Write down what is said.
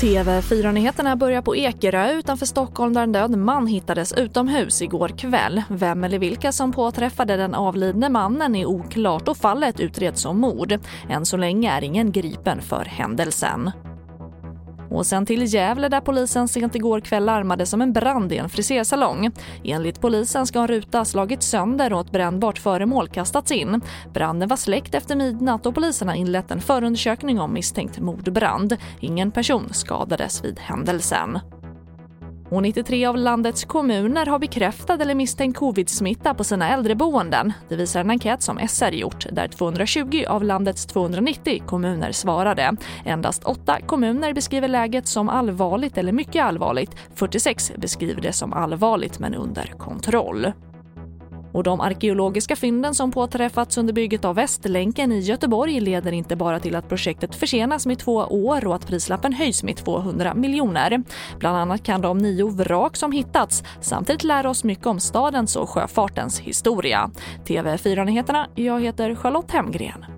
TV4-nyheterna börjar på Ekerö utanför Stockholm där en död man hittades utomhus igår kväll. Vem eller vilka som påträffade den avlidne mannen är oklart och fallet utreds som mord. Än så länge är ingen gripen för händelsen. Och sen till Gävle där polisen sent igår kväll larmade som en brand i en frisersalong. Enligt polisen ska en ruta slagits sönder och ett brännbart föremål kastats in. Branden var släckt efter midnatt och polisen har inlett en förundersökning om misstänkt mordbrand. Ingen person skadades vid händelsen. Och 93 av landets kommuner har bekräftad eller misstänkt covid-smitta på sina äldreboenden. Det visar en enkät som SR gjort där 220 av landets 290 kommuner svarade. Endast 8 kommuner beskriver läget som allvarligt eller mycket allvarligt. 46 beskriver det som allvarligt men under kontroll. Och de arkeologiska fynden som påträffats under bygget av Västlänken i Göteborg leder inte bara till att projektet försenas med två år och att prislappen höjs med 200 miljoner. Bland annat kan de nio vrak som hittats samtidigt lära oss mycket om stadens och sjöfartens historia. TV4-nyheterna, jag heter Charlotte Hemgren.